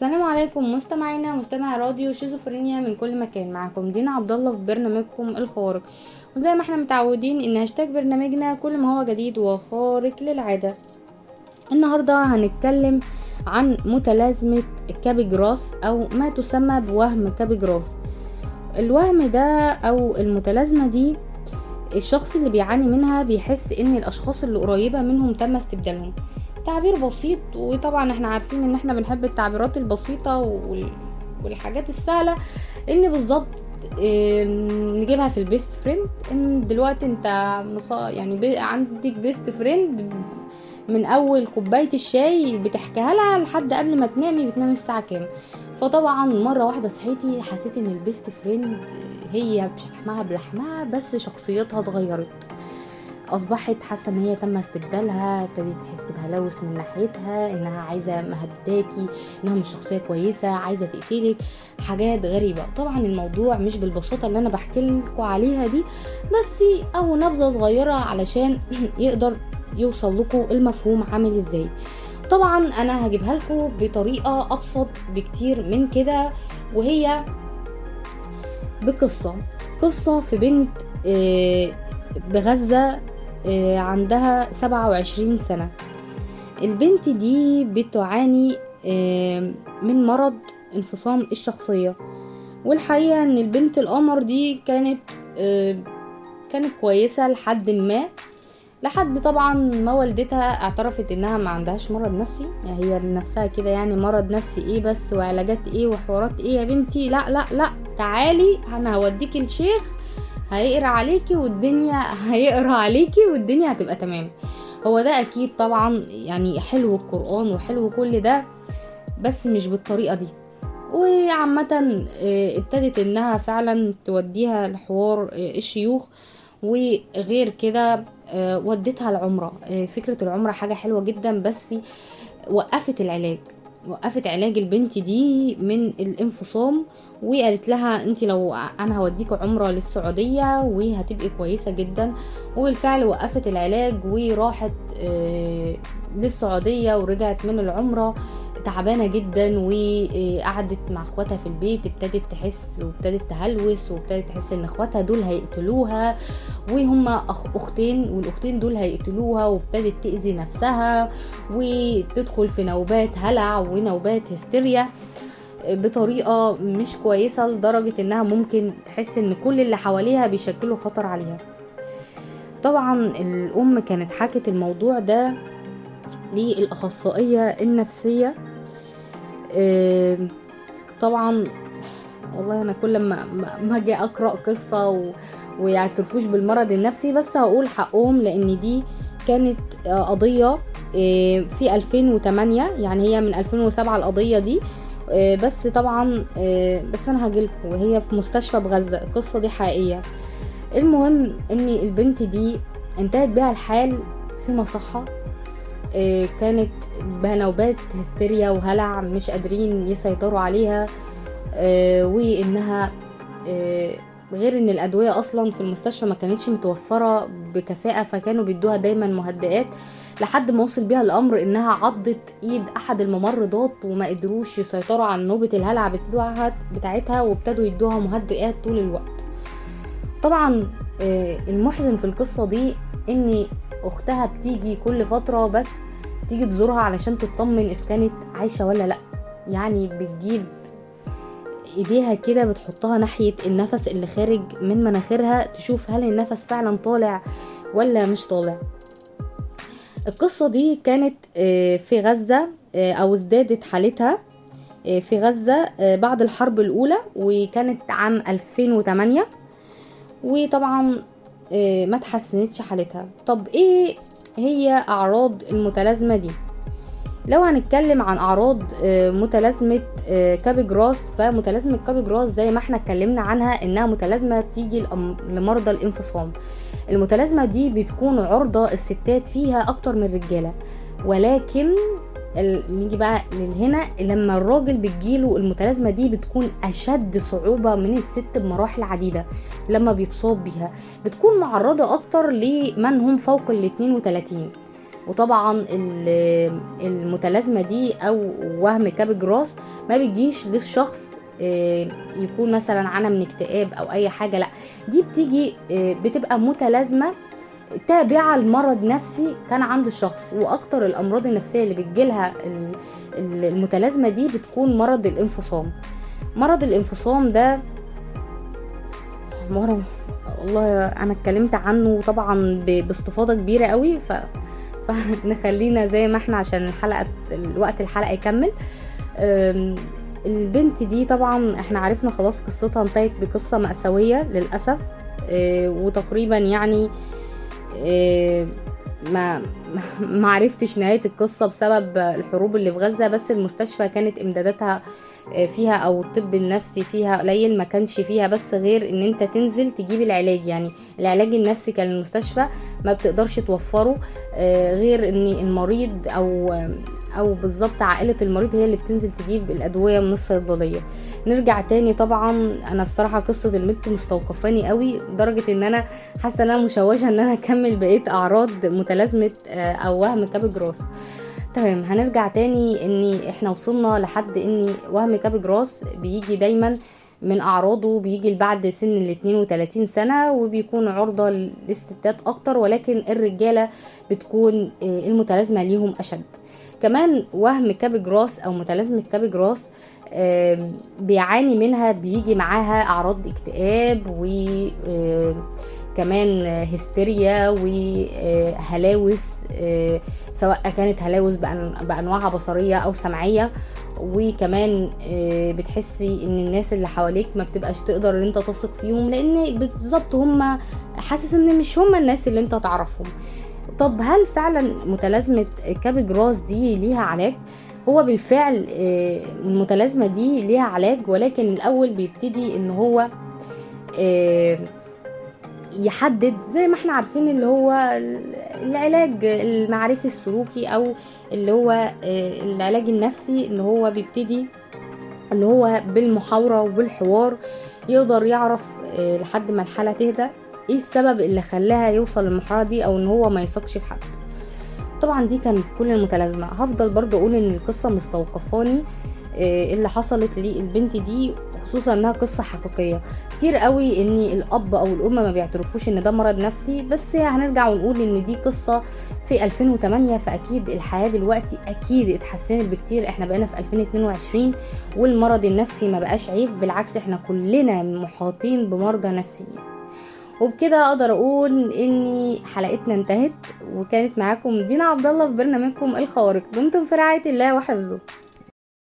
السلام عليكم مستمعينا مستمع راديو شيزوفرينيا من كل مكان. معكم دينا عبد الله في برنامجكم الخارق. وزي ما إحنا متعودين ان هاشتاج برنامجنا كل ما هو جديد وخارق للعادة. النهارده هنتكلم عن متلازمة كابي جراس أو ما تسمى بوهم كابي جراس الوهم ده أو المتلازمة دي الشخص اللي بيعاني منها بيحس إن الأشخاص اللي قريبة منهم تم استبدالهم. تعبير بسيط وطبعا إحنا عارفين إن إحنا بنحب التعبيرات البسيطة وال... والحاجات السهلة إن بالظبط نجيبها في ال best friend إن دلوقتي أنت. يعني. عندك best friend من أول كوباية الشاي بتحكيها لها لحد قبل ما تنامي بتنامي الساعة كام فطبعا مرة واحدة صحيتي حسيت إن ال best friend هي بشحمها بلحمها بس شخصيتها اتغيرت أصبحت حاسة إن هي تم استبدالها ابتدت تحس بهلاوس من ناحيتها إنها عايزة مهدداكي إنها مش شخصية كويسة عايزة تقتلك حاجات غريبة. طبعا الموضوع مش بالبساطة اللي أنا بحكي لكم عليها دي بس أو نبذة صغيرة علشان يقدر يوصل لكم المفهوم عامل إزاي. طبعا أنا هجيبها لكم بطريقة أبسط بكتير من كده وهي بقصة. قصة في بنت بغزة عندها سبعة وعشرين سنة. البنت دي بتعاني من مرض انفصام الشخصية. والحقيقة إن البنت القمر دي كانت كانت كويسة لحد ما. لحد طبعا ما والدتها اعترفت إنها ما عندهاش مرض نفسي. يعني هي بنفسها كده يعني مرض نفسي إيه بس وعلاجات إيه وحوارات إيه. يا بنتي لا لا لا تعالي أنا هوديكي الشيخ هيقرا عليكي والدنيا هيقرا عليكي والدنيا هتبقى تمام. هو ده أكيد طبعا يعني حلو القرآن وحلو كل ده بس مش بالطريقة دي. وعامة ابتدت إنها فعلا توديها لحوار الشيوخ. وغير كده ودتها العمرة. فكرة العمرة حاجة حلوة جدا بس وقفت العلاج. وقفت علاج البنت دي من الانفصام وقالت لها انت لو أنا هوديك عمرة للسعودية وهتبقي كويسة جدا. وبالفعل وقفت العلاج وراحت للسعودية ورجعت من العمرة تعبانة جدا وقعدت مع اخواتها في البيت ابتدت تحس وابتدت تهلوس وابتدت تحس ان اخواتها دول هيقتلوها وهما اختين والاختين دول هيقتلوها وابتدت تأذي نفسها وتدخل في نوبات هلع ونوبات هستيريا. بطريقة مش كويسة لدرجة إنها ممكن تحس إن كل اللي حواليها بيشكلوا خطر عليها. طبعا الأم كانت حكت الموضوع ده للأخصائية النفسية. طبعا والله أنا كل ما ما أجي أقرأ قصة و... ويعترفوش بالمرض النفسي بس هقول حقهم لأن دي كانت قضية في 2008 يعني هي من 2007 القضية دي. بس طبعا بس أنا هجيلكم وهي في مستشفى بغزة القصة دي حقيقية. المهم إن البنت دي انتهت بها الحال في مصحة. كانت بنوبات هستيريا وهلع مش قادرين يسيطروا عليها. وإنها غير إن الأدوية أصلا في المستشفى ما كانتش متوفرة بكفاءة فكانوا بيدوها دايما مهدئات لحد ما وصل بيها الأمر إنها عضت إيد أحد الممرضات وما قدروش يسيطروا على نوبة الهلع بتاعتها وابتدوا يدوها مهدئات طول الوقت. طبعا المحزن في القصة دي إن أختها بتيجي كل فترة بس تيجي تزورها علشان تطمن إذا كانت عايشة ولا لأ. يعني بتجيب ايديها كده بتحطها ناحية النفس اللي خارج من مناخيرها تشوف هل النفس فعلا طالع ولا مش طالع. القصة دي كانت في غزة أو ازدادت حالتها في غزة بعد الحرب الأولى وكانت عام 2008 وطبعا ما تحسنتش حالتها. طب إيه هي أعراض المتلازمة دي؟ لو هنتكلم عن أعراض متلازمة كابي جراس فمتلازمة كابي جراس زي ما إحنا اتكلمنا عنها إنها متلازمة بتيجي لمرضى الإنفصام. المتلازمة دي بتكون عرضة الستات فيها أكتر من الرجالة ولكن. نيجي بقى لهنا لما الراجل بتجيله المتلازمة دي بتكون أشد صعوبة من الست بمراحل عديدة لما بيتصاب بيها. بتكون معرضة أكتر لمن هم فوق ال 32 وطبعا ال- المتلازمة دي أو وهم كابج راس ما بتجيش للشخص آه، يكون مثلا عانى من اكتئاب أو أي حاجة لأ دي بتيجي آه، بتبقى متلازمة تابعة لمرض نفسي كان عند الشخص. وأكتر الأمراض النفسية اللي بتجيلها ال- ال- المتلازمة دي بتكون مرض الانفصام. مرض الانفصام ده مرض والله أنا اتكلمت عنه طبعا ب- باستفاضة كبيرة قوي ف فنخلينا زي ما إحنا عشان الحلقة الوقت الحلقة يكمل. البنت دي طبعا إحنا عرفنا خلاص قصتها انتهت بقصة مأساوية للأسف. أه، وتقريبا يعني أه، ما ما عرفتش نهاية القصة بسبب الحروب اللي في غزة بس المستشفى كانت امداداتها فيها أو الطب النفسي فيها قليل ما كانش فيها بس غير إن أنت تنزل تجيب العلاج. يعني العلاج النفسي كان المستشفى ما بتقدرش توفره آه، غير إن المريض أو أو بالظبط عائلة المريض هي اللي بتنزل تجيب الأدوية من الصيدلية. نرجع تاني طبعا أنا الصراحة قصة البنت مستوقفاني قوي لدرجه إن أنا حاسة ان أنا مشوشة إن أنا أكمل بقية أعراض متلازمة آه، أو وهم كابج راس. تمام هنرجع تاني ان إحنا وصلنا لحد إن وهم كابج راس بيجي دايما من أعراضه بيجي بعد سن ال 32 سنة وبيكون عرضة للستات أكتر ولكن الرجالة بتكون آه، المتلازمة ليهم أشد. كمان وهم كابج راس أو متلازمة كابج راس آم، بيعاني منها بيجي معاها أعراض اكتئاب وكمان هستيريا وهلاوس آه، سواء كانت هلاوس بأنواعها بصرية أو سمعية. وكمان آه، بتحسي إن الناس اللي حواليك ما بتبقاش تقدر إن أنت تثق فيهم لأن بالظبط هم حاسس إن مش هم الناس اللي أنت تعرفهم. طب هل فعلا متلازمة كابج راس دي ليها علاج؟ هو بالفعل آه، المتلازمة دي ليها علاج ولكن الأول بيبتدي إن هو آه، يحدد زي ما إحنا عارفين اللي هو العلاج المعرفي السلوكي أو اللي هو آه، العلاج النفسي اللي هو بيبتدي ان هو بالمحاورة وبالحوار يقدر يعرف آه، لحد ما الحالة تهدى إيه السبب اللي خلاها يوصل للمرحلة دي أو ان هو ما يثقش في حد. طبعا دي كانت كل المتلازمة. هفضل برضو أقول ان القصة مستوقفاني آه، اللي حصلت للبنت دي خصوصا إنها قصة حقيقية. كتير قوي إن الأب أو الأم ما بيعترفوش إن ده مرض نفسي بس هنرجع ونقول إن دي قصة في 2008 فأكيد الحياة دلوقتي أكيد اتحسنت بكتير. إحنا بقينا في 2022 والمرض النفسي ما بقاش عيب بالعكس إحنا كلنا محاطين بمرضى نفسيين. وبكده أقدر أقول إن حلقتنا انتهت وكانت معاكم دينا عبد الله في برنامجكم الخوارق. دمتم في رعاية الله وحفظه.